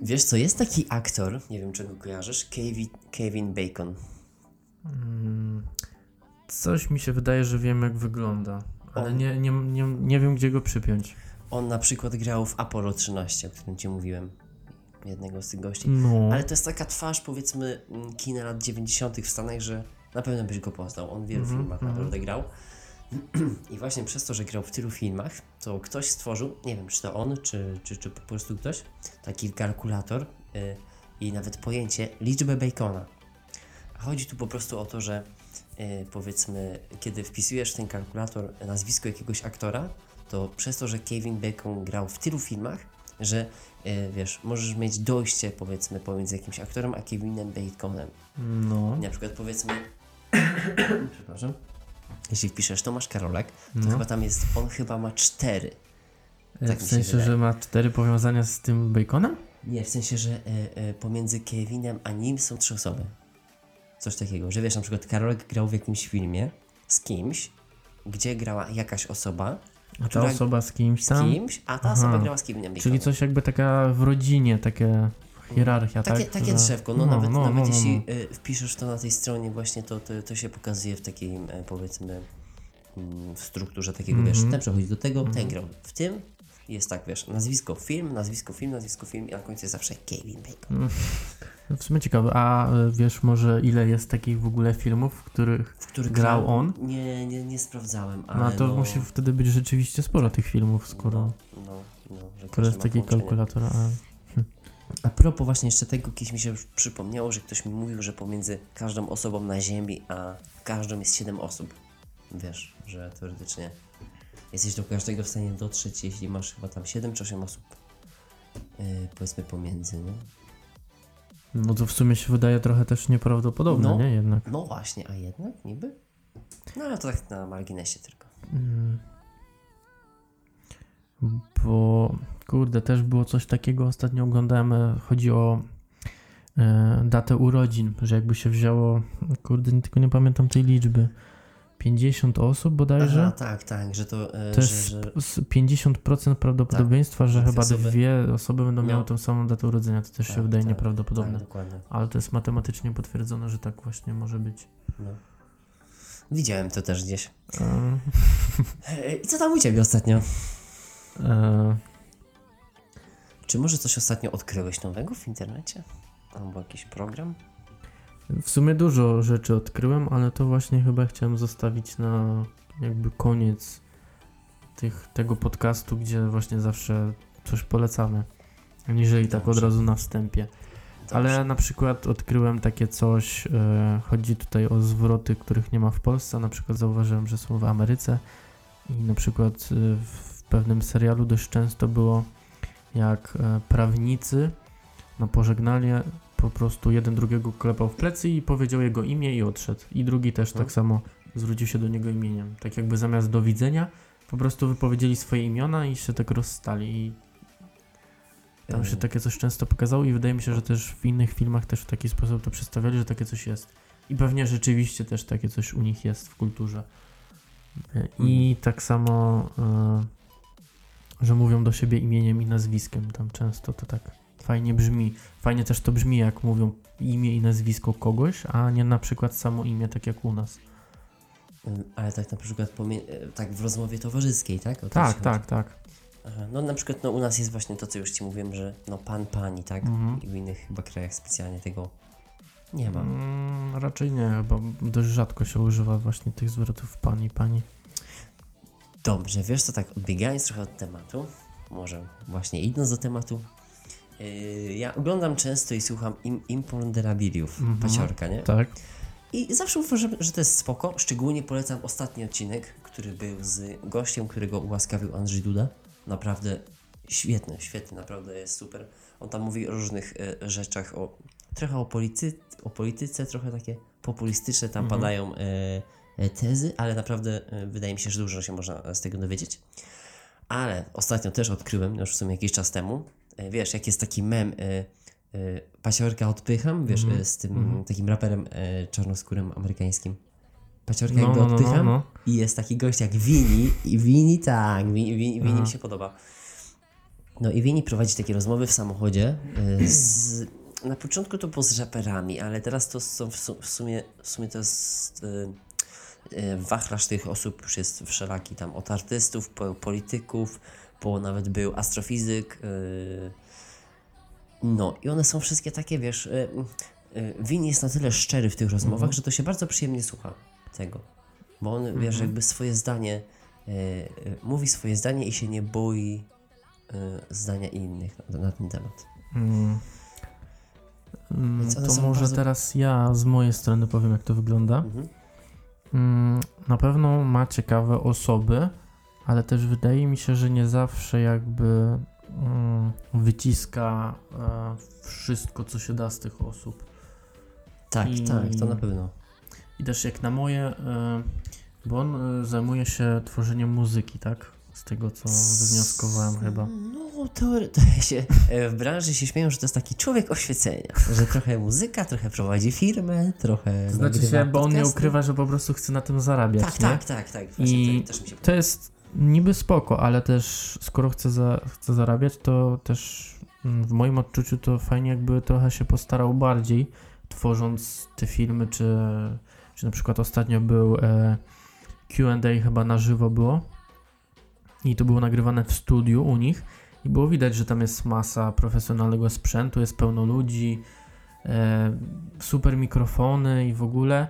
Wiesz co, jest taki aktor, nie wiem czego kojarzysz, Kevin, Kevin Bacon. Mm, coś mi się wydaje, że wiem jak wygląda, ale On- nie, nie, nie, nie wiem gdzie go przypiąć. On na przykład grał w Apollo 13, o którym ci mówiłem. Jednego z tych gości. No, Ale to jest taka twarz, powiedzmy, mm, kina lat 90. w Stanach, że na pewno byś go poznał. On w wielu Mhm, filmach mhm. naprawdę grał. I właśnie przez to, że grał w tylu filmach, to ktoś stworzył, nie wiem czy to on, czy, czy, czy po prostu ktoś, taki kalkulator y, i nawet pojęcie liczbę bacona. A chodzi tu po prostu o to, że y, powiedzmy, kiedy wpisujesz w ten kalkulator nazwisko jakiegoś aktora, to przez to, że Kevin Bacon grał w tylu filmach, że y, wiesz, możesz mieć dojście powiedzmy pomiędzy jakimś aktorem a Kevinem Baconem. no, Na przykład powiedzmy, przepraszam, jeśli wpiszesz Tomasz Karolak, to no. chyba tam jest, on chyba ma cztery. E, tak w sensie, że ma cztery powiązania z tym Baconem? Nie, w sensie, że e, e, pomiędzy Kevinem a nim są trzy osoby. Coś takiego, że wiesz, na przykład Karolek grał w jakimś filmie z kimś, gdzie grała jakaś osoba A ta osoba z kimś z tam? kimś, a ta Aha. osoba grała z Kevinem Baconem. Czyli coś jakby taka w rodzinie, takie hierarchia, Takie, tak? takie Że- drzewko, no, nawet, nawet no, jeśli no. y, wpiszesz to na tej stronie właśnie, to, to, to się pokazuje w takiej e, powiedzmy mm, w strukturze takiego, wiesz, Mhm. ten przechodzi do tego, ten grał w tym, jest tak, wiesz, nazwisko film, nazwisko film, nazwisko film i na końcu jest zawsze Kevin Bacon. No W sumie ciekawe, a e, wiesz może ile jest takich w ogóle filmów, w których W których Grał on? Nie, nie, nie sprawdzałem, ale no to musi wtedy być rzeczywiście sporo tych filmów, skoro No, no, no, że to jest taki kalkulator, a A propos właśnie jeszcze tego, kiedyś mi się przypomniało, że ktoś mi mówił, że pomiędzy każdą osobą na Ziemi, a każdą jest 7 osób. Wiesz, że teoretycznie jesteś do każdego w stanie dotrzeć, jeśli masz chyba tam 7 czy 8 osób. Yy, powiedzmy pomiędzy, nie? no to w sumie się wydaje trochę też nieprawdopodobne, No. nie? Jednak. No właśnie, a jednak niby? No ale to tak na marginesie tylko. Mm. Bo kurde, też było coś takiego, ostatnio oglądałem, e, chodzi o e, datę urodzin, że jakby się wzięło, kurde, tylko nie pamiętam tej liczby, 50 osób bodajże. Aha, tak, tak, że to, e, To że, jest że z 50% prawdopodobieństwa, że Dwie chyba osoby. dwie osoby będą No. miały tą samą datę urodzenia. To też się Tak, wydaje tak, nieprawdopodobne. tak, dokładnie. Ale to jest matematycznie potwierdzone, że tak właśnie może być. No. Widziałem to też gdzieś. E, E, I co tam u Ciebie ostatnio? E, Czy może coś ostatnio odkryłeś nowego w internecie? Albo jakiś program? w sumie dużo rzeczy odkryłem, ale to właśnie chyba chciałem zostawić na jakby koniec tych, tego podcastu, gdzie właśnie zawsze coś polecamy. Aniżeli tak od Dobrze. razu na wstępie. Ale na przykład odkryłem takie coś, e, chodzi tutaj o zwroty, których nie ma w Polsce, na przykład zauważyłem, że są w Ameryce i na przykład e, w pewnym serialu dość często było jak e, prawnicy na pożegnanie po prostu jeden drugiego klepał w plecy i powiedział jego imię i odszedł. I drugi też Hmm. tak samo zwrócił się do niego imieniem. Tak jakby zamiast do widzenia po prostu wypowiedzieli swoje imiona i się tak rozstali. I tam się Yy, takie coś często pokazało i wydaje mi się, że też w innych filmach też w taki sposób to przedstawiali, że takie coś jest. I pewnie rzeczywiście też takie coś u nich jest w kulturze. E, I tak samo, e, że mówią do siebie imieniem i nazwiskiem. Tam często to tak fajnie brzmi. Fajnie też to brzmi, jak mówią imię i nazwisko kogoś, a nie na przykład samo imię, tak jak u nas. Ym, Ale tak na przykład e, tak w rozmowie towarzyskiej, tak? O Tak, chodzi? tak, tak. Aha. No na przykład no, u nas jest właśnie to, co już Ci mówiłem, że no pan, pani, tak? Mhm. I w innych chyba krajach specjalnie tego nie ma. Mm, raczej nie, bo dość rzadko się używa właśnie tych zwrotów pani, pani. Dobrze, wiesz co, tak odbiegając trochę od tematu, może właśnie idąc do tematu, yy, ja oglądam często i słucham im, Imponderabiliów, Mhm. Paciorka, nie? Tak. I zawsze uważam, że to jest spoko. Szczególnie polecam ostatni odcinek, który był z gościem, którego ułaskawił Andrzej Duda. Naprawdę świetny, świetny, naprawdę jest super. On tam mówi o różnych e, rzeczach, o, trochę o, policy, o polityce, trochę takie populistyczne tam Mhm. padają e, tezy, ale naprawdę e, wydaje mi się, że dużo się można z tego dowiedzieć. Ale ostatnio też odkryłem, już w sumie jakiś czas temu, e, wiesz, jak jest taki mem, e, e, Paciorka odpycham, wiesz, Mhm. e, z tym Mhm. takim raperem e, czarnoskórym amerykańskim. Paciorka No, jakby no, no, no, odpycham no. i jest taki gość jak Wini i Wini tak, Wini, Wini, Wini mi się podoba. No i Winnie prowadzi takie rozmowy w samochodzie. Z, na początku to było z raperami, ale teraz to są w, su- w, sumie, w sumie to jest wachlarz tych osób już jest wszelaki tam od artystów, po polityków, po nawet był astrofizyk. y, no i one są wszystkie takie, wiesz, y, y, Win jest na tyle szczery w tych rozmowach, że to się bardzo przyjemnie słucha tego. Bo on, wiesz, jakby swoje zdanie, y, y, mówi swoje zdanie i się nie boi y, zdania innych na, na ten temat. Mm. Mm, To może bardzo- teraz ja z mojej strony powiem, jak to wygląda. Mhm. Mm, Na pewno ma ciekawe osoby, ale też wydaje mi się, że nie zawsze jakby mm, wyciska e, wszystko, co się da z tych osób. Tak, I- tak, to na pewno. I też jak na moje, e, bo on e, zajmuje się tworzeniem muzyki, tak? Z tego, co wywnioskowałem chyba. No, to, to się, e, w branży się śmieją, że to jest taki człowiek oświecenia. Że trochę muzyka, trochę prowadzi firmę, trochę znaczy się, bo on nie ukrywa, że po prostu chce na tym zarabiać, Tak, nie? tak, tak, tak. Właśnie I to, To jest niby spoko, ale też skoro chce, za, chce zarabiać, to też mm, w moim odczuciu to fajnie jakby trochę się postarał bardziej, tworząc te filmy, czy, czy na przykład ostatnio był e, Q&A chyba na żywo było i to było nagrywane w studiu u nich i było widać, że tam jest masa profesjonalnego sprzętu, jest pełno ludzi, e, super mikrofony i w ogóle,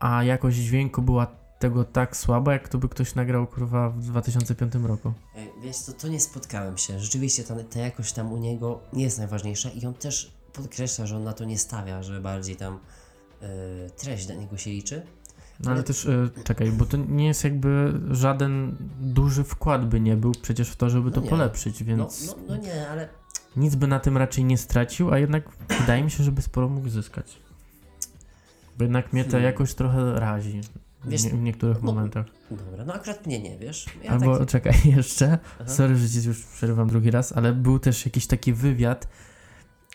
a jakość dźwięku była tego tak słaba, jak to by ktoś nagrał kurwa w 2005 roku. E, Wiesz to nie spotkałem się. Rzeczywiście ta, ta jakość tam u niego nie jest najważniejsza i on też podkreśla, że on na to nie stawia, że bardziej tam e, treść dla niego się liczy. No ale też, e, czekaj, bo to nie jest jakby żaden duży wkład by nie był przecież w to, żeby No to nie. polepszyć, No, więc no, no nie, ale nic by na tym raczej nie stracił, a jednak wydaje mi się, żeby sporo mógł zyskać. Bo jednak mnie ta Hmm. jakość trochę razi w, Wiesz, w niektórych no, momentach. dobra, no akurat mnie nie, wiesz. Ja Albo tak, czekaj jeszcze, Aha. sorry, że ci już przerywam drugi raz, ale był też jakiś taki wywiad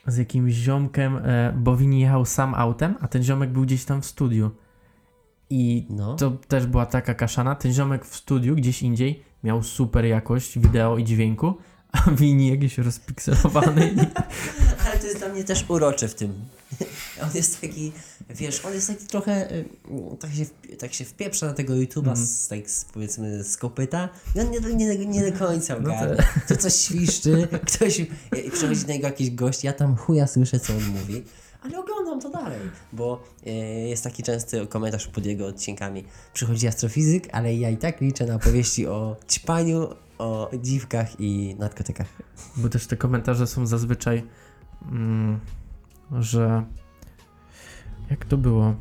z jakimś ziomkiem, e, bo Wini jechał sam autem, a ten ziomek był gdzieś tam w studiu. I no. to też była taka kaszana. Ten ziomek w studiu, gdzieś indziej, miał super jakość wideo i dźwięku, a Wini jakiś rozpikselowany. I... Ale to jest dla mnie też urocze w tym. On jest taki, wiesz, on jest taki trochę, y, tak się, tak się wpieprza na tego YouTube'a, Mhm. z, tak z, powiedzmy z kopyta i on nie, nie, nie do końca No to- ogarnia. To coś świszczy, ktoś, i przychodzi do niego jakiś gość, ja tam chuja słyszę, co on mówi, ale oglądam to dalej, bo y, jest taki częsty komentarz pod jego odcinkami. Przychodzi astrofizyk, ale ja i tak liczę na opowieści o ćpaniu, o dziwkach i narkotykach. Bo też te komentarze są zazwyczaj, mm, że jak to było?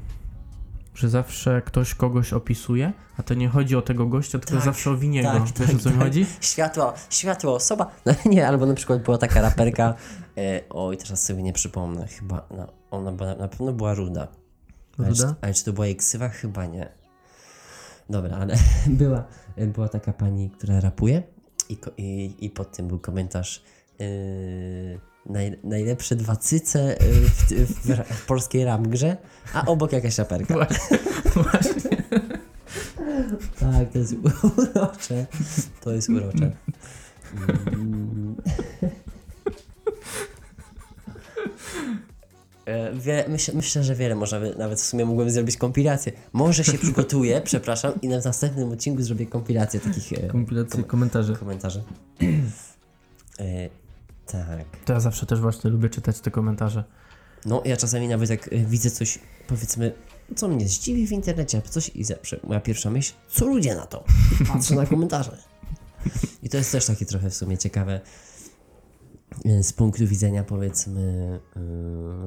Że zawsze ktoś kogoś opisuje, a to nie chodzi o tego gościa, tylko Tak, zawsze o winiego. tak, Wiesz tak, o co mi tak. chodzi? Światło, światło, osoba. No nie, albo na przykład była taka raperka. E, oj, teraz sobie nie przypomnę. Chyba no, ona była, na pewno była ruda. Ale czy, Ruda? ale czy to była jej ksywa? Chyba nie. Dobra, ale była, była taka pani, która rapuje i, i, i pod tym był komentarz yy, naj, najlepsze dwa cyce w, w, w, polskiej rap grze, a obok jakaś raperka. Właśnie, właśnie. Tak, to jest urocze. To jest urocze. Mm. E, myślę, że wiele można by, nawet w sumie mógłbym zrobić kompilację. Może się przygotuję, przepraszam, i na następnym odcinku zrobię kompilację takich e, Kompilacje komentarzy. komentarzy. E, tak. To ja zawsze też właśnie lubię czytać te komentarze. No, ja czasami nawet jak e, widzę coś, powiedzmy, co mnie zdziwi w internecie, albo coś i zawsze moja pierwsza myśl, co ludzie na to? Patrzę na komentarze. I to jest też takie trochę w sumie ciekawe z punktu widzenia powiedzmy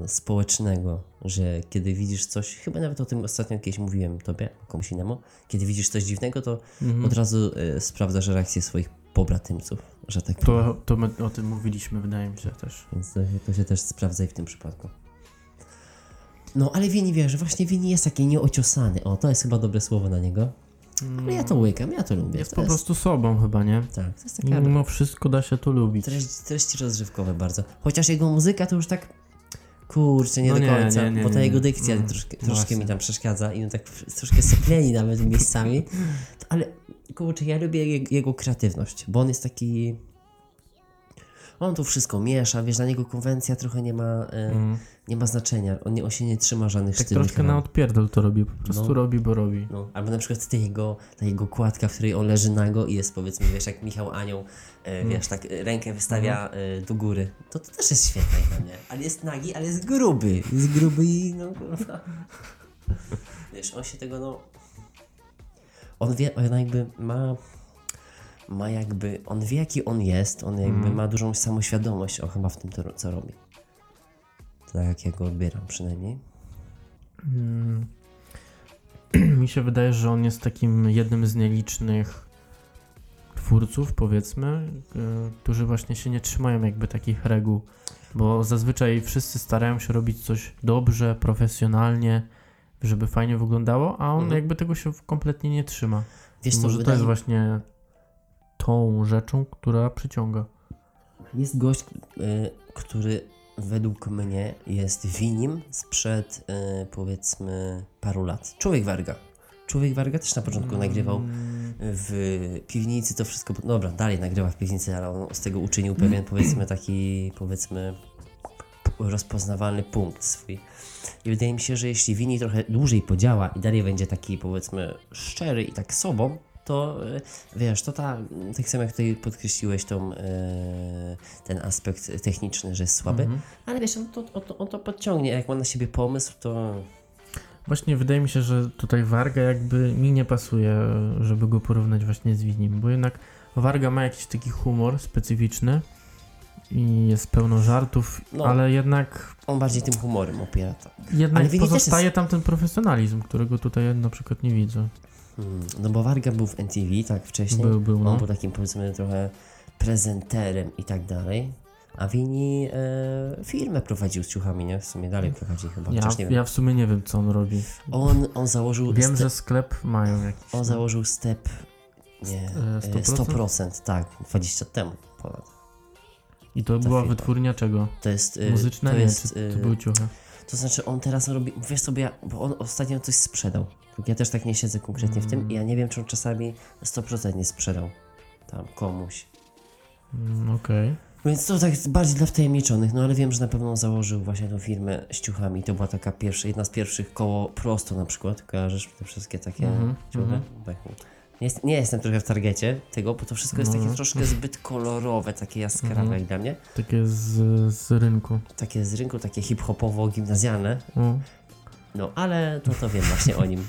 e, społecznego, że kiedy widzisz coś, chyba nawet o tym ostatnio kiedyś mówiłem tobie, komuś innemu, kiedy widzisz coś dziwnego, to Mhm. od razu e, sprawdzasz reakcję swoich pobratymców, że tak powiem. To, to my o tym mówiliśmy, wydaje mi się też. Więc to, się- to się też sprawdza i w tym przypadku. No, ale Wini wie, że właśnie Wini jest taki nieociosany. O, to jest chyba dobre słowo na niego. Ale ja to łykam, ja to lubię. Jest to po prostu sobą chyba, nie? Tak, to jest taka mimo wszystko da się to lubić. treść, treści rozrywkowe bardzo. Chociaż jego muzyka to już tak... Kurczę, nie No do nie, końca, nie, nie, bo ta jego dykcja Mm, troszkę, troszkę mi tam przeszkadza i on tak troszkę sypleni nawet miejscami. Ale kurczę, ja lubię je, jego kreatywność, bo on jest taki... On tu wszystko miesza, wiesz, dla niego konwencja trochę nie ma, e, Mm. nie ma znaczenia. On, nie, on się nie trzyma żadnych Tak sztywnych troszkę na odpierdol to robi, po prostu No. robi, bo robi. No, albo na przykład ta jego, ta jego kładka, w której on leży nago i jest powiedzmy, wiesz, jak Michał Anioł, e, wiesz, tak rękę wystawia e, do góry. To, to też jest świetne dla mnie. Ale jest nagi, ale jest gruby. Jest gruby i no kurwa. Wiesz, on się tego no... On wie, on jakby ma... Ma jakby, on wie jaki on jest, on jakby ma dużą samoświadomość o chyba w tym, to, co robi. Tak jak ja go odbieram przynajmniej. Mm. Mi się wydaje, że on jest takim jednym z nielicznych twórców, powiedzmy, y, którzy właśnie się nie trzymają jakby takich reguł, bo zazwyczaj wszyscy starają się robić coś dobrze, profesjonalnie, żeby fajnie wyglądało, a on Mhm. jakby tego się kompletnie nie trzyma. Wiesz co, Może to jest właśnie tą rzeczą, która przyciąga. Jest gość, y, który według mnie jest winim sprzed y, powiedzmy paru lat. Człowiek Warga. Człowiek Warga też na początku nagrywał Mm, w piwnicy to wszystko. Dobra, dalej nagrywa w piwnicy, ale on z tego uczynił pewien powiedzmy taki powiedzmy rozpoznawalny punkt swój. I wydaje mi się, że jeśli Wini trochę dłużej podziała i dalej będzie taki powiedzmy szczery i tak sobą, to e, wiesz, to ta, tak samo jak tutaj podkreśliłeś tą, e, ten aspekt techniczny, że jest słaby, mhm. ale wiesz, on to, on, to, on to podciągnie, jak ma na siebie pomysł, to Właśnie wydaje mi się, że tutaj Warga jakby mi nie pasuje, żeby go porównać właśnie z Winim, bo jednak Warga ma jakiś taki humor specyficzny i jest pełno żartów, No. ale jednak, on bardziej tym humorem opiera to. jednak Ale pozostaje jest- tam ten profesjonalizm, którego tutaj na przykład nie widzę. Hmm, no bo Warga był w NTV, tak wcześniej. Był, był, On no. był takim powiedzmy trochę prezenterem i tak dalej. A Wini e, firmę prowadził z ciuchami, nie? W sumie dalej prowadzi chyba, Ja, chociaż nie wiem. ja w sumie nie wiem, co on robi. On, on założył Wiem, że sklep mają jakiś. on założył step nie, E, e, 100%? 100%, tak, 20 lat temu ponad. I to ta była firma. wytwórnia czego? To jest e, Muzyczna? to nie, jest, czy to e, były ciuchy? To znaczy on teraz robi, wiesz sobie, ja, bo on ostatnio coś sprzedał. Ja też tak nie siedzę konkretnie w tym i ja nie wiem, czy on czasami 100% nie sprzedał tam komuś. Mm, Okej. Więc to tak bardziej dla wtajemniczonych, no ale wiem, że na pewno założył właśnie tą firmę z ciuchami. To była taka pierwsza, jedna z pierwszych koło prosto na przykład. Kojarzysz te wszystkie takie Mhm, ciuchy? Tak. Nie, jest, nie jestem trochę w targecie tego, bo to wszystko jest takie No. troszkę zbyt kolorowe, takie jaskrawe Mhm. jak dla mnie. Takie z, z rynku. Takie z rynku, takie hip-hopowo-gimnazjalne. O, No ale to to wiem właśnie o nim.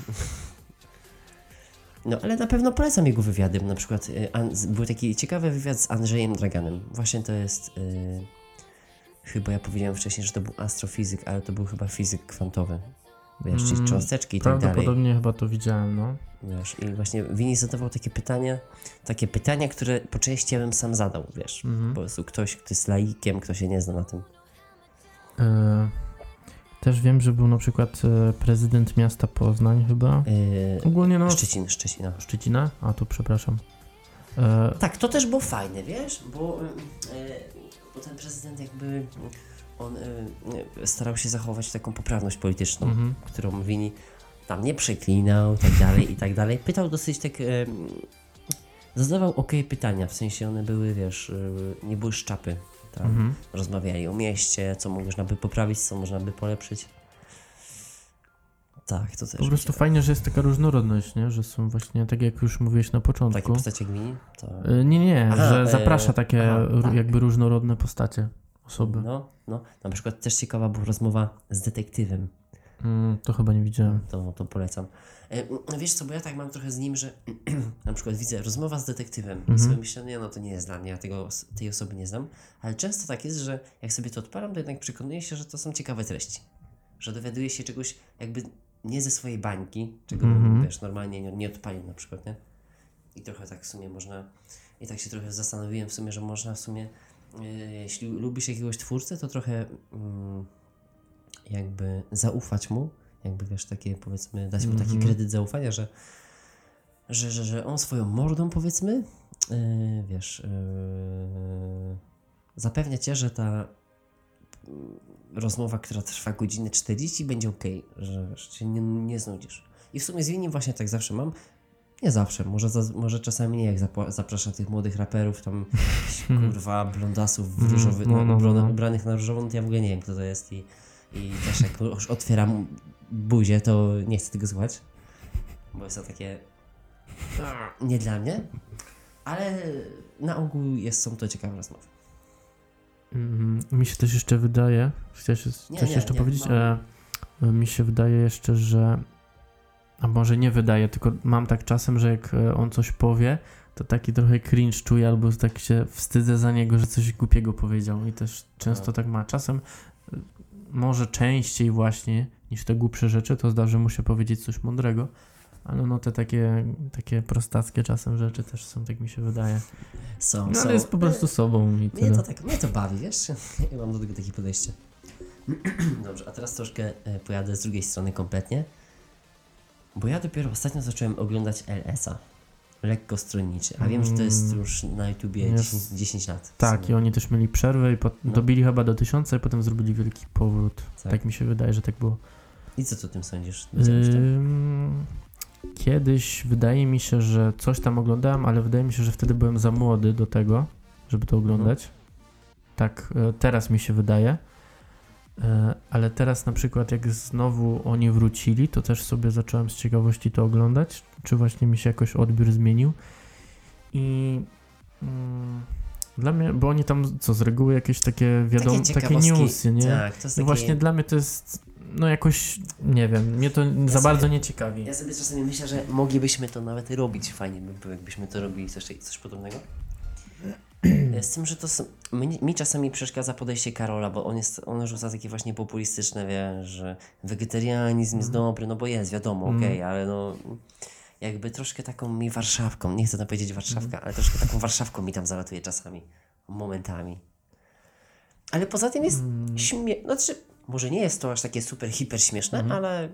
No ale na pewno polecam jego wywiady. Na przykład y, An- z- był taki ciekawy wywiad z Andrzejem Draganem. Właśnie to jest. Y, chyba ja powiedziałem wcześniej, że to był astrofizyk, ale to był chyba fizyk kwantowy. Wiesz, czyli Mm, cząsteczki i tak dalej. Prawdopodobnie chyba to widziałem, no. Wiesz, I właśnie Wini zadawał takie pytania, takie pytania, które po części ja bym sam zadał, wiesz. Mhm. Po prostu ktoś, kto jest laikiem, kto się nie zna na tym. E, też wiem, że był na przykład e, prezydent miasta Poznań chyba. Yy, Ogólnie no... Szczecin, Szczecina. Szczecina? A, tu przepraszam. E, Tak, to też było fajne, wiesz, bo, bo ten prezydent jakby on y, y, starał się zachować taką poprawność polityczną, mhm. którą Wini tam nie przeklinał i tak dalej, i tak dalej. Pytał dosyć tak, y, zadawał ok pytania, w sensie one były, wiesz, y, nie były szczapy. Tam Mhm. rozmawiali o mieście, co można by poprawić, co można by polepszyć. Tak, to też. Po prostu fajnie, że jest taka różnorodność, nie? Że są właśnie, tak jak już mówiłeś na Takie początku. postacie jak Wini? To... E, nie, nie, Aha, że e, zaprasza takie aha, tak. jakby różnorodne postacie, osoby. No, no. Na przykład też ciekawa była rozmowa z detektywem. Mm, to chyba nie widziałem. To, to polecam. E, wiesz co, bo ja tak mam trochę z nim, że na przykład widzę rozmowa z detektywem Mhm. i sobie myślę, nie no to nie jest dla mnie, ja tego, tej osoby nie znam, ale często tak jest, że jak sobie to odpalam, to jednak przekonuję się, że to są ciekawe treści. Że dowiaduję się czegoś jakby nie ze swojej bańki, czego Mhm. wiesz, normalnie nie, nie odpalił na przykład, nie? I trochę tak w sumie można, i tak się trochę zastanowiłem w sumie, że można w sumie, jeśli lubisz jakiegoś twórcę, to trochę mm, jakby zaufać mu, jakby wiesz, takie powiedzmy, dać mu taki Mhm. kredyt zaufania, że, że, że, że on swoją mordą powiedzmy, yy, wiesz, yy, zapewnia cię, że ta mm, rozmowa, która trwa godzinę 40 będzie ok, że, że się nie, nie znudzisz. I w sumie z Winim właśnie tak zawsze mam. Nie zawsze, może, za, może czasami nie, jak zapła- zaprasza tych młodych raperów, tam kurwa blondasów w Mhm, różowy, no, no, no, no, ubra- ubranych na różowo, no to ja w ogóle nie wiem kto to jest i, i też jak już otwieram buzię, to nie chcę tego słuchać, bo jest to takie nie dla mnie, ale na ogół jest, są to ciekawe rozmowy. Mm, Mi się też jeszcze wydaje, chciałeś coś jeszcze nie, powiedzieć? no. E, mi się wydaje jeszcze, że a może nie wydaje, tylko mam tak czasem, że jak e, on coś powie, to taki trochę cringe czuję, albo tak się wstydzę za niego, że coś głupiego powiedział i też często No. tak ma. Czasem e, może częściej właśnie niż te głupsze rzeczy, to zdarzy mu się powiedzieć coś mądrego, ale no te takie, takie prostackie czasem rzeczy też są, tak mi się wydaje. Są, No są. ale jest po prostu sobą i Mnie tyle. to, tak, mnie to bawi, wiesz? Ja mam do tego takie podejście. Dobrze, a teraz troszkę e, pojadę z drugiej strony kompletnie. Bo ja dopiero ostatnio zacząłem oglądać LS-a. Lekko stronniczy. A wiem, że to jest Mm. już na YouTubie Jest. 10, 10 lat. Tak, i oni też mieli przerwę i pot- No. dobili chyba do tysiąca i potem zrobili wielki powrót. Tak. Tak. mi się wydaje, że tak było. I co ty o tym sądzisz? Ym, kiedyś wydaje mi się, że coś tam oglądałem, ale wydaje mi się, że wtedy byłem za młody do tego, żeby to oglądać. Tak, e, teraz mi się wydaje. E, Ale teraz na przykład jak znowu oni wrócili, to też sobie zacząłem z ciekawości to oglądać, czy właśnie mi się jakoś odbiór zmienił. I mm, dla mnie, bo oni tam co z reguły jakieś takie wiadomo, takie, ciekawostki. newsy, nie? Tak, to I takie... właśnie dla mnie to jest, no jakoś, nie wiem, mnie to za sobie- bardzo nie ciekawi. Ja sobie czasami myślę, że moglibyśmy to nawet robić. Fajnie by było, jakbyśmy to robili coś, coś podobnego. Z tym, że to są, mi, mi czasami przeszkadza podejście Karola, bo on jest, on rzuca takie właśnie populistyczne, wiesz, że wegetarianizm jest dobry, no bo jest, wiadomo, Mhm. okej, ale no jakby troszkę taką mi Warszawką, nie chcę tam powiedzieć Warszawka, Mhm. ale troszkę taką Warszawką mi tam zalatuje czasami, momentami. Ale poza tym jest Mm. śmie... Znaczy, może nie jest to aż takie super, hiper śmieszne, Mhm. ale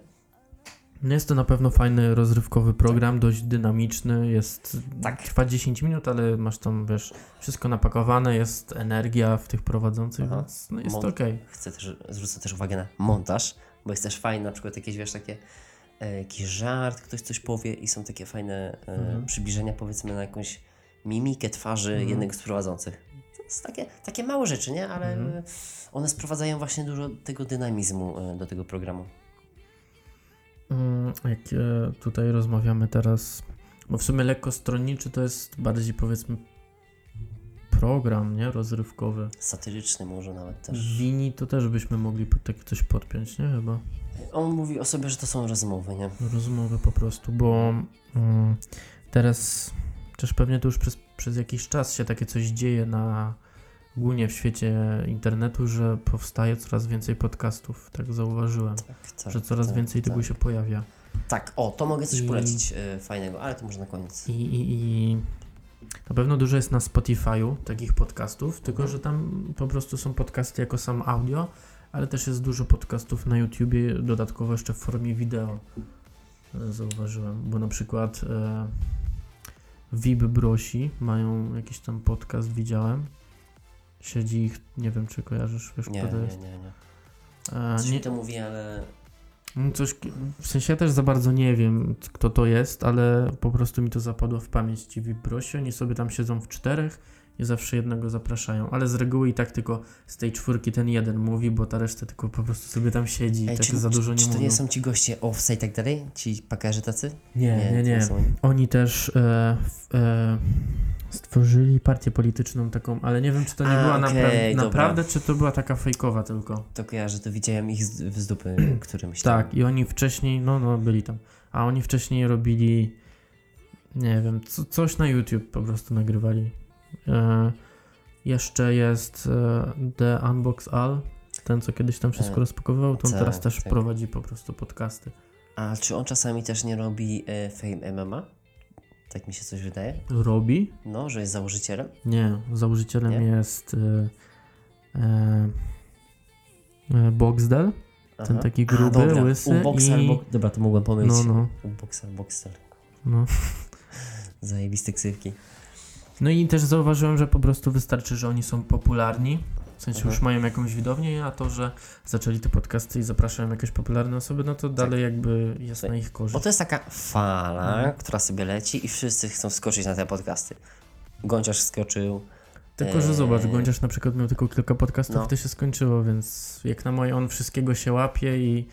Jest to na pewno fajny, rozrywkowy program, dość dynamiczny, jest, Tak. trwa 10 minut, ale masz tam, wiesz, wszystko napakowane, jest energia w tych prowadzących, Aha. więc no jest Mon- to okej. chcę też, zwrócę też uwagę na montaż, bo jest też fajny, na przykład jakieś, wiesz, takie e, jakiś żart, ktoś coś powie i są takie fajne e, Mhm. przybliżenia, powiedzmy, na jakąś mimikę twarzy Mhm. jednego z prowadzących. To jest takie, takie małe rzeczy, nie? Ale Mhm. one sprowadzają właśnie dużo tego dynamizmu e, do tego programu. Mm, Jak e, tutaj rozmawiamy teraz, bo w sumie lekko stronniczy to jest bardziej powiedzmy program, nie, rozrywkowy. Satyryczny może nawet też. Wini to też byśmy mogli tak coś podpiąć, nie, chyba. On mówi o sobie, że to są rozmowy, nie? rozmowy po prostu, bo mm, teraz też pewnie to już przez, przez jakiś czas się takie coś dzieje na ogólnie w świecie internetu, że powstaje coraz więcej podcastów, tak zauważyłem, Tak, tak, że coraz tak, więcej tego tak. się pojawia. Tak, o, to mogę coś I- polecić e, fajnego, ale to może na koniec. I, i, I na pewno dużo jest na Spotify'u takich podcastów, tylko że tam po prostu są podcasty jako sam audio, ale też jest dużo podcastów na YouTubie, dodatkowo jeszcze w formie wideo. e, Zauważyłem, bo na przykład e, Vib Brosi mają jakiś tam podcast, widziałem. Siedzi ich, nie wiem czy kojarzysz, wiesz Nie, kto to nie, jest. nie, nie. E, Coś nie, to mówi, ale Mm, Coś, w sensie ja też za bardzo nie wiem, kto to jest, ale po prostu mi to zapadło w pamięć ci Vibrosi. Oni sobie tam siedzą w czterech i zawsze jednego zapraszają, ale z reguły i tak tylko z tej czwórki ten jeden mówi, bo ta reszta tylko po prostu sobie tam siedzi i Ej, tak czy, za dużo czy, nie czy to mówią. nie są ci goście Offside i tak dalej? Ci pakarzy tacy? Nie, nie, nie. są oni. Też e, w, e, stworzyli partię polityczną taką, ale nie wiem, czy to nie A, była okej, napra- dobra. naprawdę, czy to była taka fejkowa tylko. To kojarzę, to widziałem ich z, z dupy którymś tam. Tak, i oni wcześniej, no, no, byli tam. A oni wcześniej robili, nie wiem, co, coś na YouTube po prostu nagrywali. E, jeszcze jest e, The Unbox All, ten co kiedyś tam wszystko E, rozpakowywał, to on tak, teraz też tak. prowadzi po prostu podcasty. A czy on czasami też nie robi e, Fame MMA? Tak mi się coś wydaje. Robi? No, że jest założycielem. Nie, założycielem Nie? jest e, e, e, Boxdel, ten taki A, gruby, dobra. łysy Boxer, i... bo... Dobra, to mogłem pomylić. No, no, Boxer, Boxer. no. Zajebiste ksywki. No i też zauważyłem, że po prostu wystarczy, że oni są popularni W sensie Mhm. już mają jakąś widownię, a to, że zaczęli te podcasty i zapraszają jakieś popularne osoby, no to dalej jakby jest Tak. na ich korzyść. Bo to jest taka fala, Mhm. która sobie leci i wszyscy chcą skoczyć na te podcasty. Gąciarz skoczył. Tylko, że Eee. zobacz, Gądziarz na przykład miał tylko kilka podcastów, No. to się skończyło, więc jak na moje on wszystkiego się łapie i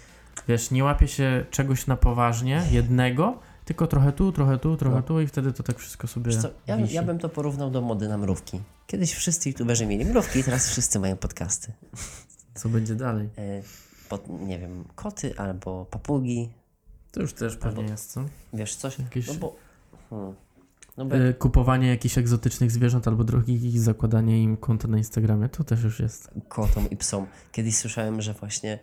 wiesz, nie łapie się czegoś na poważnie, jednego, tylko trochę tu, trochę tu, trochę No. tu i wtedy to tak wszystko sobie co, ja, ja bym to porównał do mody na mrówki. Kiedyś wszyscy youtuberzy mieli mrówki, teraz wszyscy mają podcasty. Co będzie dalej? E, pod, nie wiem, koty albo papugi, To już też pewnie Albo- jest, co? wiesz, coś. Jakieś No bo... Hmm, no bo e, kupowanie jakichś egzotycznych zwierząt albo drogich i zakładanie im konta na Instagramie, to też już jest. kotom i psom. Kiedyś słyszałem, że właśnie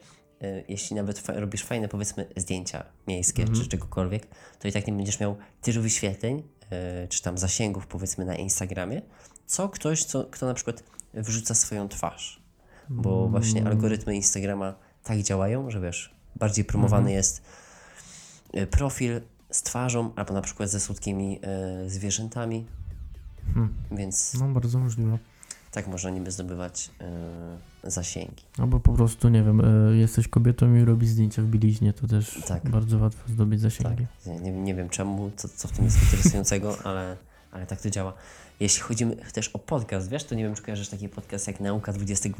jeśli nawet fa- robisz fajne, powiedzmy, zdjęcia miejskie Mhm. czy czegokolwiek, to i tak nie będziesz miał tylu wyświetleń, e, czy tam zasięgów, powiedzmy, na Instagramie, co ktoś, co, kto na przykład wrzuca swoją twarz. Bo właśnie Mm. algorytmy Instagrama tak działają, że wiesz, bardziej promowany Mhm. jest e, profil z twarzą, albo na przykład ze słodkimi zwierzętami, Hmm. więc No, bardzo możliwe. Tak można niby zdobywać e, zasięgi. Albo po prostu, nie wiem, e, jesteś kobietą i robisz zdjęcia w bieliźnie, to też Tak. bardzo łatwo zdobyć Tak, zasięgi. nie, nie, nie wiem czemu, co, co w tym jest interesującego, ale, ale tak to działa. Jeśli chodzi też o podcast, wiesz, to nie wiem, czy kojarzysz taki podcast jak Nauka XXI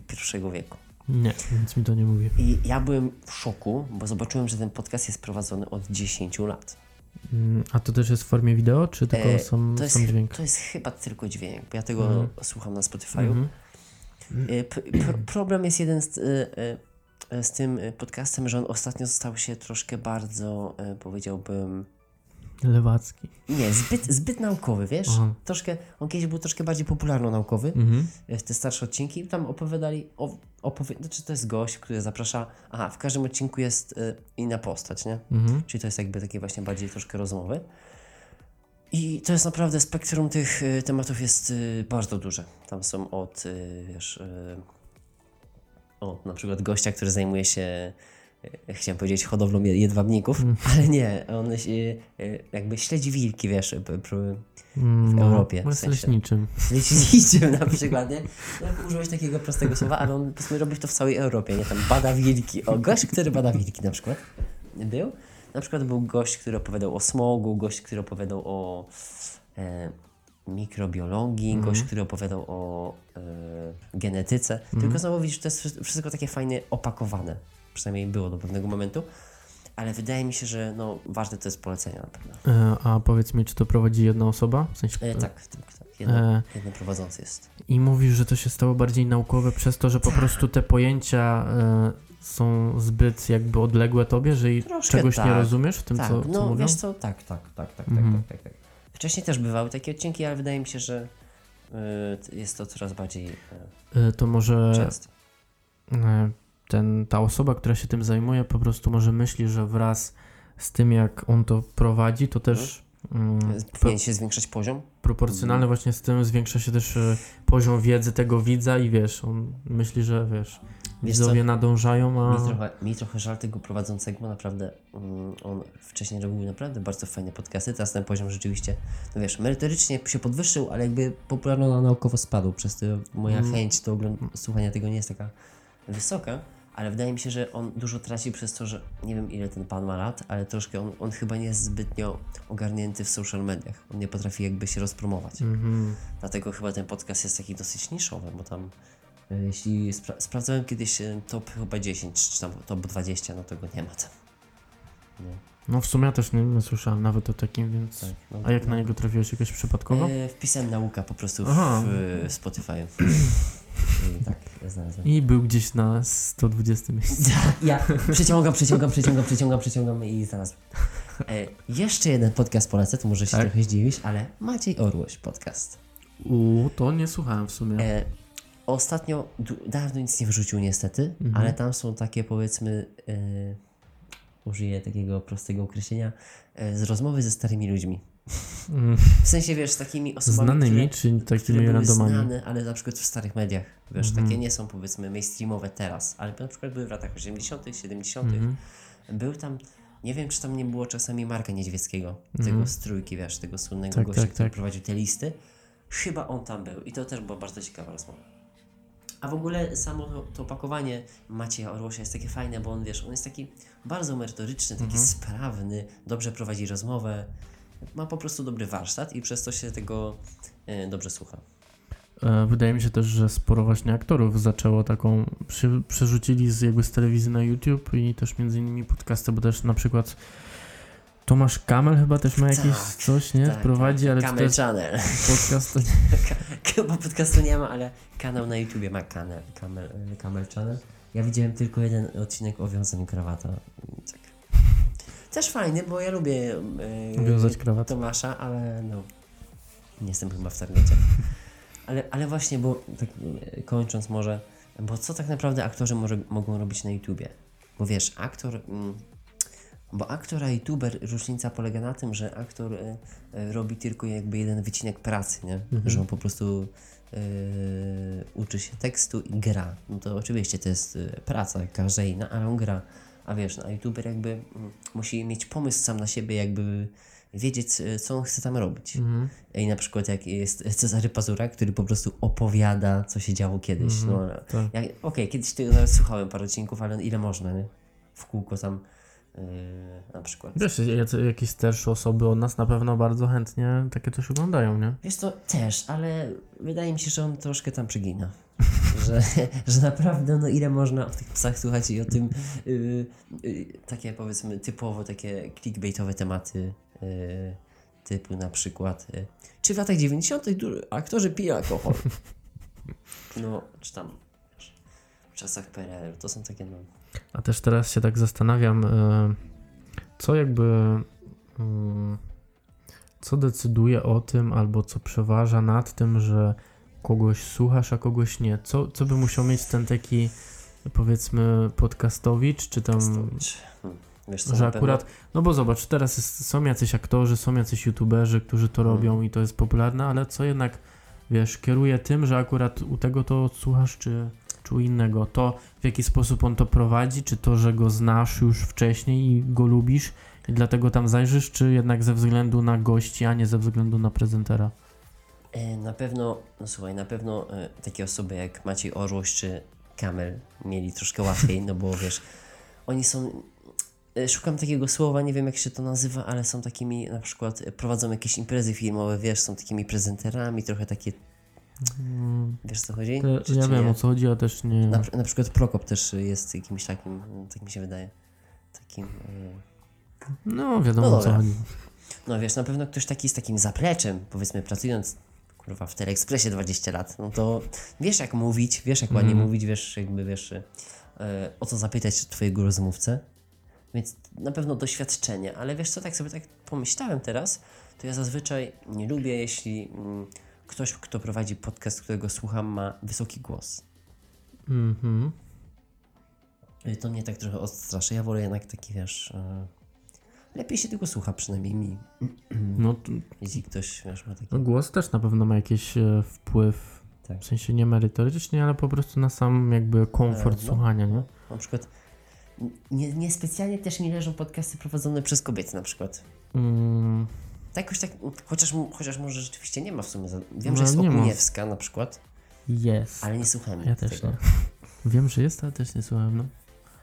wieku. Nie, nic mi to nie mówi. I ja byłem w szoku, bo zobaczyłem, że ten podcast jest prowadzony od 10 lat. Mm, A to też jest w formie wideo, czy tylko E, sam, To jest, sam dźwięk? to jest chyba tylko dźwięk, bo ja tego Mhm. słucham na Spotify'u. Mhm. E, problem jest jeden z, e, z tym podcastem, że on ostatnio stał się troszkę bardzo, powiedziałbym, Lewacki. Nie, zbyt, zbyt naukowy, wiesz? Aha. Troszkę, on kiedyś był troszkę bardziej popularno-naukowy, Mhm. te starsze odcinki, tam opowiadali, o, opowie, znaczy to jest gość, który zaprasza, aha, w każdym odcinku jest y, inna postać, nie? Mhm. Czyli to jest jakby takie właśnie bardziej troszkę rozmowy. I to jest naprawdę, spektrum tych y, tematów jest y, bardzo duże. Tam są od, y, wiesz, y, od na przykład gościa, który zajmuje się, chciałem powiedzieć, hodowlą je- jedwabników, ale nie, on się, y, jakby śledzi wilki, wiesz, p- Mm, Europie, No, w jest sensie. leśniczym. Leśniczym na przykład, nie? No, użyłeś takiego prostego słowa, ale on powiedzmy robi to w całej Europie, nie? Tam bada wilki. O, gość, który bada wilki na przykład był. Na przykład był gość, który opowiadał o smogu, gość, który opowiadał o e, mikrobiologii, gość, który opowiadał o e, genetyce. Tylko znowu widzisz, to jest wszystko takie fajnie opakowane. Przynajmniej było do pewnego momentu. Ale wydaje mi się, że no, ważne to jest polecenia na pewno. E, a powiedz mi, czy to prowadzi jedna osoba? W sensie, E, tak, tak, tak. Jeden, E. prowadzący jest. I mówisz, że to się stało bardziej naukowe przez to, że po prostu te pojęcia e, są zbyt jakby odległe tobie, że i Troszkę czegoś nie tak. rozumiesz w tym, tak, co, co no mówią? wiesz co, tak, tak, tak, tak, Mhm. tak, tak, tak, tak. Wcześniej też bywały takie odcinki, ale wydaje mi się, że y, jest to coraz bardziej y, E, to może częste. e, ten, ta osoba, która się tym zajmuje, po prostu może myśli, że wraz z tym, jak on to prowadzi, to też mm, Powinien się zwiększać poziom? proporcjonalne Mhm. właśnie z tym zwiększa się też e, poziom wiedzy tego widza i wiesz, on myśli, że wiesz, Wiesz widzowie co? nadążają, a Mi trochę, mi trochę żal tego prowadzącego, bo naprawdę mm, on wcześniej robił naprawdę bardzo fajne podcasty, teraz ten poziom rzeczywiście, no wiesz, merytorycznie się podwyższył, ale jakby popularno naukowo spadł, przez to moja Mm. chęć do słuchania tego nie jest taka wysoka, ale wydaje mi się, że on dużo traci przez to, że nie wiem ile ten pan ma lat, ale troszkę on, on chyba nie jest zbytnio ogarnięty w social mediach, on nie potrafi jakby się rozpromować. Mhm. Dlatego chyba ten podcast jest taki dosyć niszowy, bo tam e, jeśli spra- sprawdzałem kiedyś e, top chyba 10, czy tam top 20, no to go nie ma tam. No, No w sumie ja też nie, nie słyszałem nawet o takim, więc... tak, no, A jak no. na niego trafiłeś jakoś przypadkowo? E, wpisałem nauka po prostu w, w Spotify. I tak, ja znalazłem. I był gdzieś na 120 miejscu. Ja przeciągam, przeciągam, przeciągam, przeciągam, przeciągam i znalazłem. E, jeszcze jeden podcast polecę, to może się Tak. trochę zdziwisz, ale Maciej Orłoś podcast. U, to nie słuchałem w sumie. E, ostatnio, dawno nic nie wrzucił niestety, Mhm. ale tam są takie powiedzmy, e, użyję takiego prostego określenia, e, z rozmowy ze starymi ludźmi. Mm, W sensie, wiesz, z takimi osobami, Znanymi, które, czy które takimi były randomami? znane, ale na przykład w starych mediach, wiesz, Mhm. takie nie są powiedzmy mainstreamowe teraz, ale na przykład były w latach 80., 70., Mhm. był tam, nie wiem, czy tam nie było czasami Marka Niedźwieckiego, Mhm. tego z trójki, wiesz, tego słynnego Tak, gościa, tak, który tak. prowadził te listy. Chyba on tam był i to też była bardzo ciekawa rozmowa. A w ogóle samo to, to opakowanie Macieja Orłosia jest takie fajne, bo on wiesz, on jest taki bardzo merytoryczny, taki Mhm. sprawny, dobrze prowadzi rozmowę, ma po prostu dobry warsztat i przez to się tego e, dobrze słucha. E, Wydaje mi się też, że sporo właśnie aktorów zaczęło taką, przy, przerzucili z jakby z telewizji na YouTube i też między innymi podcasty, bo też na przykład Tomasz Kamel chyba też ma jakieś Tak, coś, nie? Tak, Prowadzi, tak, ale to Camel też Channel. podcast to Chyba podcastu nie ma, ale kanał na YouTubie ma kanał, Camel, Camel Channel. Ja widziałem tylko jeden odcinek o wiązaniu krawata. Tak. Też fajny, bo ja lubię e, wiązać krawat. Tomasza, ale no nie jestem chyba w targecie. Ale, ale właśnie, bo tak e, kończąc może, bo co tak naprawdę aktorzy może, mogą robić na YouTubie? Bo wiesz, aktor, mm, bo aktor a YouTuber różnica polega na tym, że aktor e, e, robi tylko jakby jeden wycinek pracy, nie? Mhm. Że on po prostu e, uczy się tekstu i gra. No to oczywiście to jest e, praca, każda inna, ale on gra. A wiesz, no, a YouTuber jakby mm, musi mieć pomysł sam na siebie, jakby wiedzieć, e, co on chce tam robić. Mhm. I na przykład jak jest Cezary Pazura, który po prostu opowiada, co się działo kiedyś. Mhm, No, tak. Okej, kiedyś tego nawet słuchałem parę odcinków, ale ile można, nie? W kółko tam yy, na przykład. Wiesz, jakieś starsze osoby od nas na pewno bardzo chętnie takie coś oglądają, nie? Wiesz to też, ale wydaje mi się, że on troszkę tam przegina. że, że naprawdę, no ile można o tych psach słuchać i o tym yy, yy, takie powiedzmy typowo takie clickbaitowe tematy yy, typu na przykład yy, czy w latach 90. du- aktorzy pili alkohol? No, czy tam w czasach PRL, to są takie no... A też teraz się tak zastanawiam, e, co jakby. mm, Co decyduje o tym, albo co przeważa nad tym, że kogoś słuchasz, a kogoś nie? Co, co by musiał mieć ten taki, powiedzmy, podcastowicz, czy tam. Stowicz. Hmm. Wiesz co, Że akurat, no bo zobacz, teraz jest, są jacyś aktorzy, są jacyś youtuberzy, którzy to robią i to jest popularne, ale co jednak, wiesz, kieruje tym, że akurat u tego to słuchasz, czy, czy u innego? To w jaki sposób on to prowadzi, czy to, że go znasz już wcześniej i go lubisz i dlatego tam zajrzysz, czy jednak ze względu na gości, a nie ze względu na prezentera? E, Na pewno, no słuchaj, na pewno e, takie osoby jak Maciej Orłoś czy Kamel mieli troszkę łatwiej, no bo wiesz, oni są, e, szukam takiego słowa, nie wiem jak się to nazywa, ale są takimi, na przykład prowadzą jakieś imprezy filmowe, wiesz, są takimi prezenterami, trochę takie, wiesz co chodzi? To, Czy- ja czy wiem nie? o co chodzi, a też nie. Na, na przykład Prokop też jest jakimś takim, tak mi się wydaje, takim... No wiadomo No o co dobra. chodzi. No wiesz, na pewno ktoś taki z takim zapleczem, powiedzmy pracując kurwa w Teleekspresie 20 lat, no to wiesz jak mówić, wiesz jak ładnie Mhm. mówić, wiesz jakby wiesz e, o co zapytać twojego rozmówcę. Więc na pewno doświadczenie, ale wiesz co, tak sobie tak pomyślałem teraz, to ja zazwyczaj nie lubię, jeśli mm, ktoś, kto prowadzi podcast, którego słucham, ma wysoki głos. Mhm. To mnie tak trochę odstrasza. Ja wolę jednak taki, wiesz, e, lepiej się tego słucha przynajmniej mi, No, jeśli ktoś, wiesz, ma taki... no głos też na pewno ma jakiś e, wpływ Tak. W sensie nie merytorycznie, ale po prostu na sam jakby komfort E, no. słuchania, nie? Na przykład nie, niespecjalnie też mi leżą podcasty prowadzone przez kobiety na przykład. Mm, Tak jakoś tak, chociaż, chociaż może rzeczywiście nie ma w sumie. Za... Wiem, No, że jest nie ma. Okuniewska na przykład, jest. ale nie słucham Ja też tego. nie. Wiem, że jest, ale też nie słuchałem, no.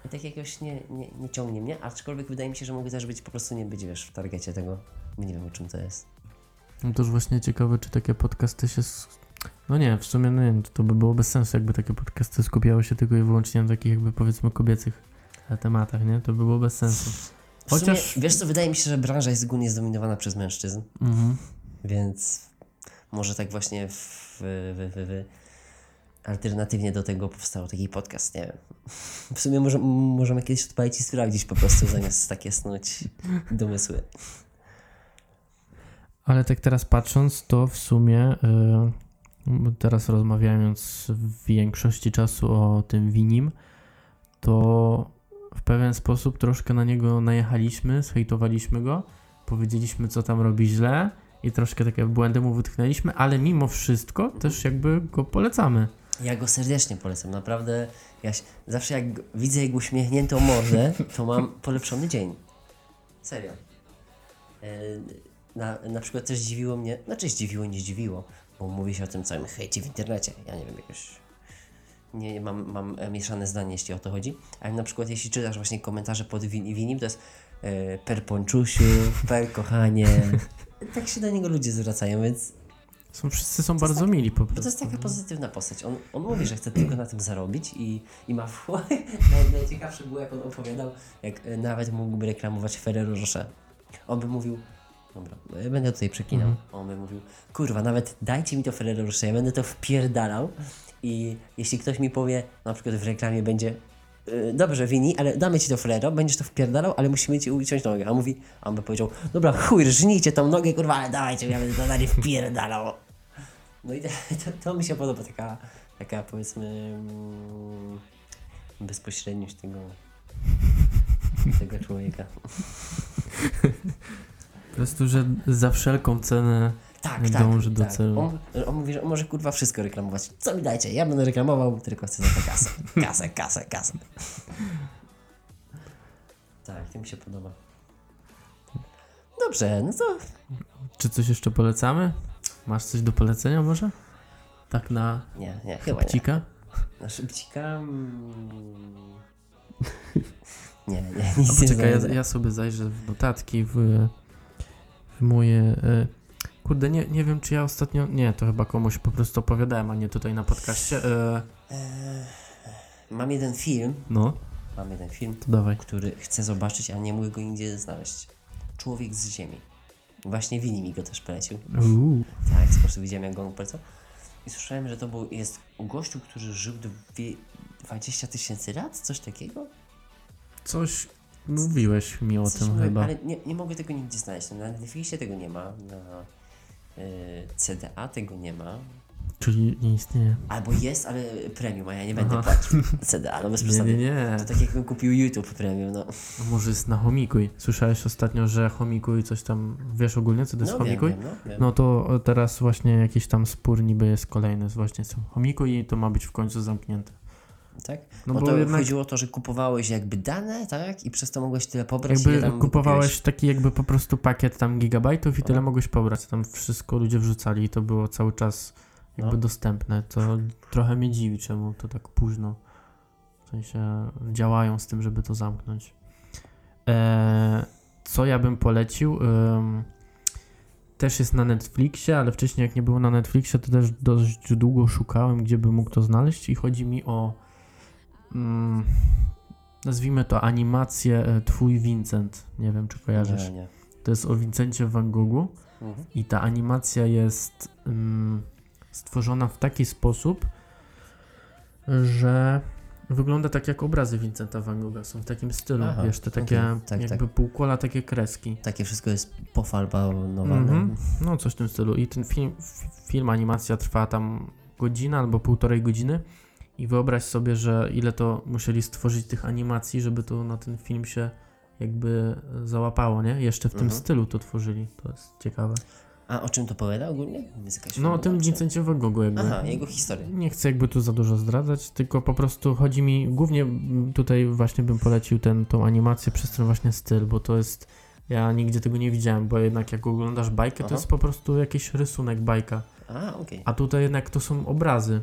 I tak jakoś nie, nie, nie ciągnie mnie, aczkolwiek wydaje mi się, że mogę też być po prostu nie być, wiesz, w targecie tego. Nie wiem o czym to jest. No to już właśnie ciekawe, czy takie podcasty się... No nie, w sumie no nie, to, by było bez sensu, jakby takie podcasty skupiały się tylko i wyłącznie na takich jakby powiedzmy kobiecych e, tematach, nie? To by było bez sensu. Chociaż- Sumie, wiesz co, wydaje mi się, że branża jest ogólnie zdominowana przez mężczyzn, Mhm. więc może tak właśnie w, w, w, w, alternatywnie do tego powstał taki podcast, nie wiem. W sumie może, możemy kiedyś odpalić i sprawdzić po prostu, zamiast takie snuć domysły. Ale tak teraz patrząc, to w sumie y, teraz rozmawiając w większości czasu o tym winim, to w pewien sposób troszkę na niego najechaliśmy, zhejtowaliśmy go, powiedzieliśmy co tam robi źle i troszkę takie błędy mu wytknęliśmy, ale mimo wszystko też jakby go polecamy. Ja go serdecznie polecam, naprawdę. Ja się, zawsze jak widzę jego uśmiechniętą mordę, to mam polepszony dzień. Serio. E, Na, na przykład też zdziwiło mnie, znaczy zdziwiło, nie zdziwiło, bo mówi się o tym całym hejcie w internecie. Ja nie wiem, jakoś nie mam, mam mieszane zdanie, jeśli o to chodzi, ale na przykład jeśli czytasz właśnie komentarze pod win, winim, to jest e, per ponczusiu, per kochanie. tak się do niego ludzie zwracają, więc Są, wszyscy są bardzo mili po prostu. to jest taka pozytywna postać. On, on mówi, że chce tylko na tym zarobić i, i ma w... Naj, Najciekawsze było, jak on opowiadał, jak e, nawet mógłby reklamować Ferrero Rocher. On by mówił, dobra, ja będę tutaj przeklinał. Mhm. On by mówił, kurwa, nawet dajcie mi to Ferrero Rocher, ja będę to wpierdalał i jeśli ktoś mi powie, na przykład w reklamie będzie "Y, Dobrze, Wini, ale damy ci to Ferrero, będziesz to wpierdalał, ale musimy ci uciąć nogę. A on mówi, a on by powiedział, dobra, chuj, żnijcie tą nogę, kurwa, ale dawajcie, ja będę to dalej wpierdalał. No i to, to, mi się podoba, taka, taka powiedzmy mm, bezpośredniość tego, tego człowieka. Po prostu, że za wszelką cenę Tak, dąży tak, do tak. celu. On, on mówi, że on może kurwa wszystko reklamować. Co mi dajcie? Ja będę reklamował, tylko chcę za to kasę. Kasę, kasę, kasę. Tak, to mi się podoba. Dobrze, no to Czy coś jeszcze polecamy? Masz coś do polecenia może? Tak na nie, nie, chyba nie. pcika? Na szybcika... mm, Nie, nie, nic A nie poczekaj, ja, znajdę. ja sobie zajrzę w notatki, w, w moje... E, kurde, nie, nie wiem czy ja ostatnio... Nie, to chyba komuś po prostu opowiadałem, a nie tutaj na podcaście. E, Eee, Mam jeden film, no, mam jeden film, to dawaj. który chcę zobaczyć, a nie mogę go nigdzie znaleźć. Człowiek z ziemi. Właśnie Wini mi go też polecił. Uuu. Tak, po prostu widziałem jak go polecał. I słyszałem, że to był, jest gościu, który żył dwie, 20 tysięcy lat, coś takiego? Coś mówiłeś mi o Coś tym mówiłem, chyba. Ale nie, nie mogę tego nigdzie znaleźć. Na Netflixie tego nie ma, na y, CDA tego nie ma. Czyli nie istnieje. Albo jest, ale premium, a ja nie będę Aha. płacił CDA, no bez Nie, przesady. nie, nie. To tak jakbym kupił YouTube premium, no. A może jest na Homikuj. Słyszałeś ostatnio, że Homikuj coś tam... Wiesz ogólnie co to jest no wiem, Homikuj? wiem, no, wiem. No to teraz właśnie jakiś tam spór niby jest kolejny z właśnie z Homikuj i to ma być w końcu zamknięte. Tak? No bo, bo to jednak chodziło o to, że kupowałeś jakby dane, tak? I przez to mogłeś tyle pobrać, jakby kupowałeś kupiłeś. taki jakby po prostu pakiet tam gigabajtów i tyle No. mogłeś pobrać. Tam wszystko ludzie wrzucali i to było cały czas jakby No. dostępne. To trochę mnie dziwi, czemu to tak późno w sensie działają z tym, żeby to zamknąć. Eee, co ja bym polecił? Też jest na Netflixie, ale wcześniej jak nie było na Netflixie, to też dość długo szukałem, gdzie bym mógł to znaleźć i chodzi mi o mm, nazwijmy to animację e, Twój Vincent. Nie wiem, czy kojarzysz. Nie, nie. To jest o Vincencie Van Goghu Mhm. i ta animacja jest mm, stworzona w taki sposób, że wygląda tak jak obrazy Vincenta Van Gogha. Są w takim stylu, Aha, wiesz, te takie okej, tak, jakby tak. półkola, takie kreski. Takie wszystko jest pofalbanowane. Mhm. No, coś w tym stylu. I ten film, film, animacja trwa tam godzinę albo półtorej godziny. I wyobraź sobie, że ile to musieli stworzyć tych animacji, żeby to na ten film się jakby załapało, nie? Jeszcze w tym Mhm. stylu to tworzyli. To jest ciekawe. A o czym to powiada ogólnie? No, o tym Vincencie Van Goghu jakby. Aha, jego historię. Nie chcę jakby tu za dużo zdradzać, tylko po prostu chodzi mi, głównie tutaj właśnie bym polecił ten, tą animację przez ten właśnie styl, bo to jest, ja nigdzie tego nie widziałem, bo jednak jak oglądasz bajkę, to Aha. jest po prostu jakiś rysunek bajka, A, okej. a tutaj jednak to są obrazy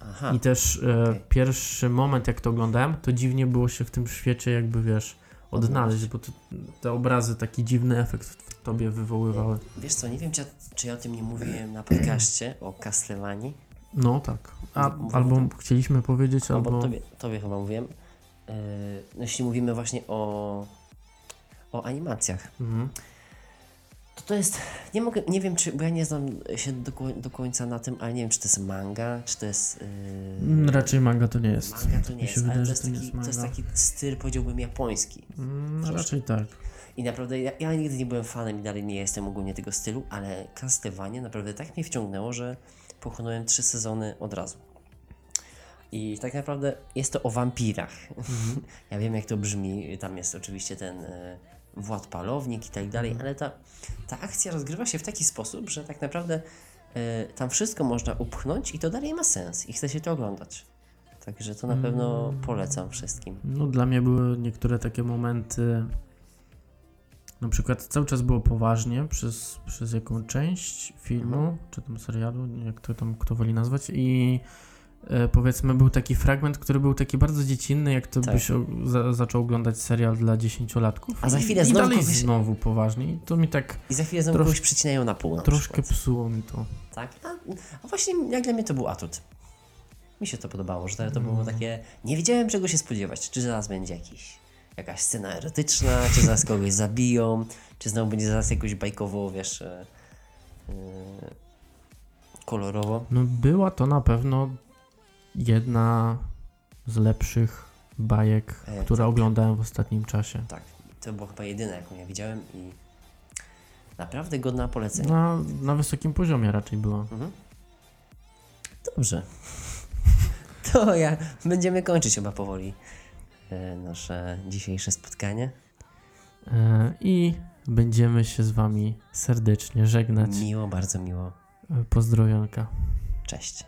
Aha. i też e, okej. pierwszy moment jak to oglądałem, to dziwnie było się w tym świecie jakby, wiesz, odnaleźć, bo to, te obrazy taki dziwny efekt w tobie wywoływały. Wiesz co, nie wiem, czy ja, czy ja o tym nie mówiłem na podcaście o Castlevanii. No tak, a, albo chcieliśmy powiedzieć, Albo albo... tobie, tobie chyba mówiłem. Yy, no jeśli mówimy właśnie o, o animacjach, Mhm. To to jest, nie mogę, nie wiem czy, bo ja nie znam się do, do końca na tym, ale nie wiem czy to jest manga, czy to jest... Yy, Mm, Raczej manga to nie jest. Manga to nie jest, wydaje, ale to jest, to taki, jest to jest taki styl, powiedziałbym, japoński. Mm, Troszkę. raczej tak. I naprawdę ja, ja nigdy nie byłem fanem i dalej nie jestem ogólnie tego stylu, ale Castlevania naprawdę tak mnie wciągnęło, że pochłonąłem trzy sezony od razu. I tak naprawdę jest to o wampirach. ja wiem jak to brzmi, tam jest oczywiście ten e, Wład Palownik i tak dalej, ale ta, ta akcja rozgrywa się w taki sposób, że tak naprawdę e, tam wszystko można upchnąć i to dalej ma sens i chce się to oglądać. Także to na pewno polecam wszystkim. No dla mnie były niektóre takie momenty. Na przykład cały czas było poważnie przez, przez jaką część filmu, Mhm. czy tam serialu, jak to tam kto woli nazwać, i powiedzmy był taki fragment, który był taki bardzo dziecinny, jak to Tak. byś za, zaczął oglądać serial dla dziesięciolatków. A za I- chwilę I znowu dalej kogoś- znowu poważnie. I to mi tak I za chwilę znowu Trosz- kogoś przycinają na pół na troszkę przykład. psuło mi to. Tak? A, a właśnie jak dla mnie to był atut. Mi się to podobało, że to, to Mm. było takie... Nie wiedziałem czego się spodziewać. Czy zaraz będzie jakiś, jakaś scena erotyczna, czy zaraz kogoś zabiją, czy znowu będzie zaraz jakoś bajkowo, wiesz... E, e, kolorowo. No była to na pewno jedna z lepszych bajek, E, które tak. oglądałem w ostatnim czasie. Tak, to była chyba jedyna, jaką ja widziałem i naprawdę godna polecenia. Na, na wysokim poziomie raczej była. Mhm. Dobrze. To ja będziemy kończyć chyba powoli e, nasze dzisiejsze spotkanie. E, I będziemy się z wami serdecznie żegnać. Miło, bardzo miło. E, Pozdrowionka. Cześć.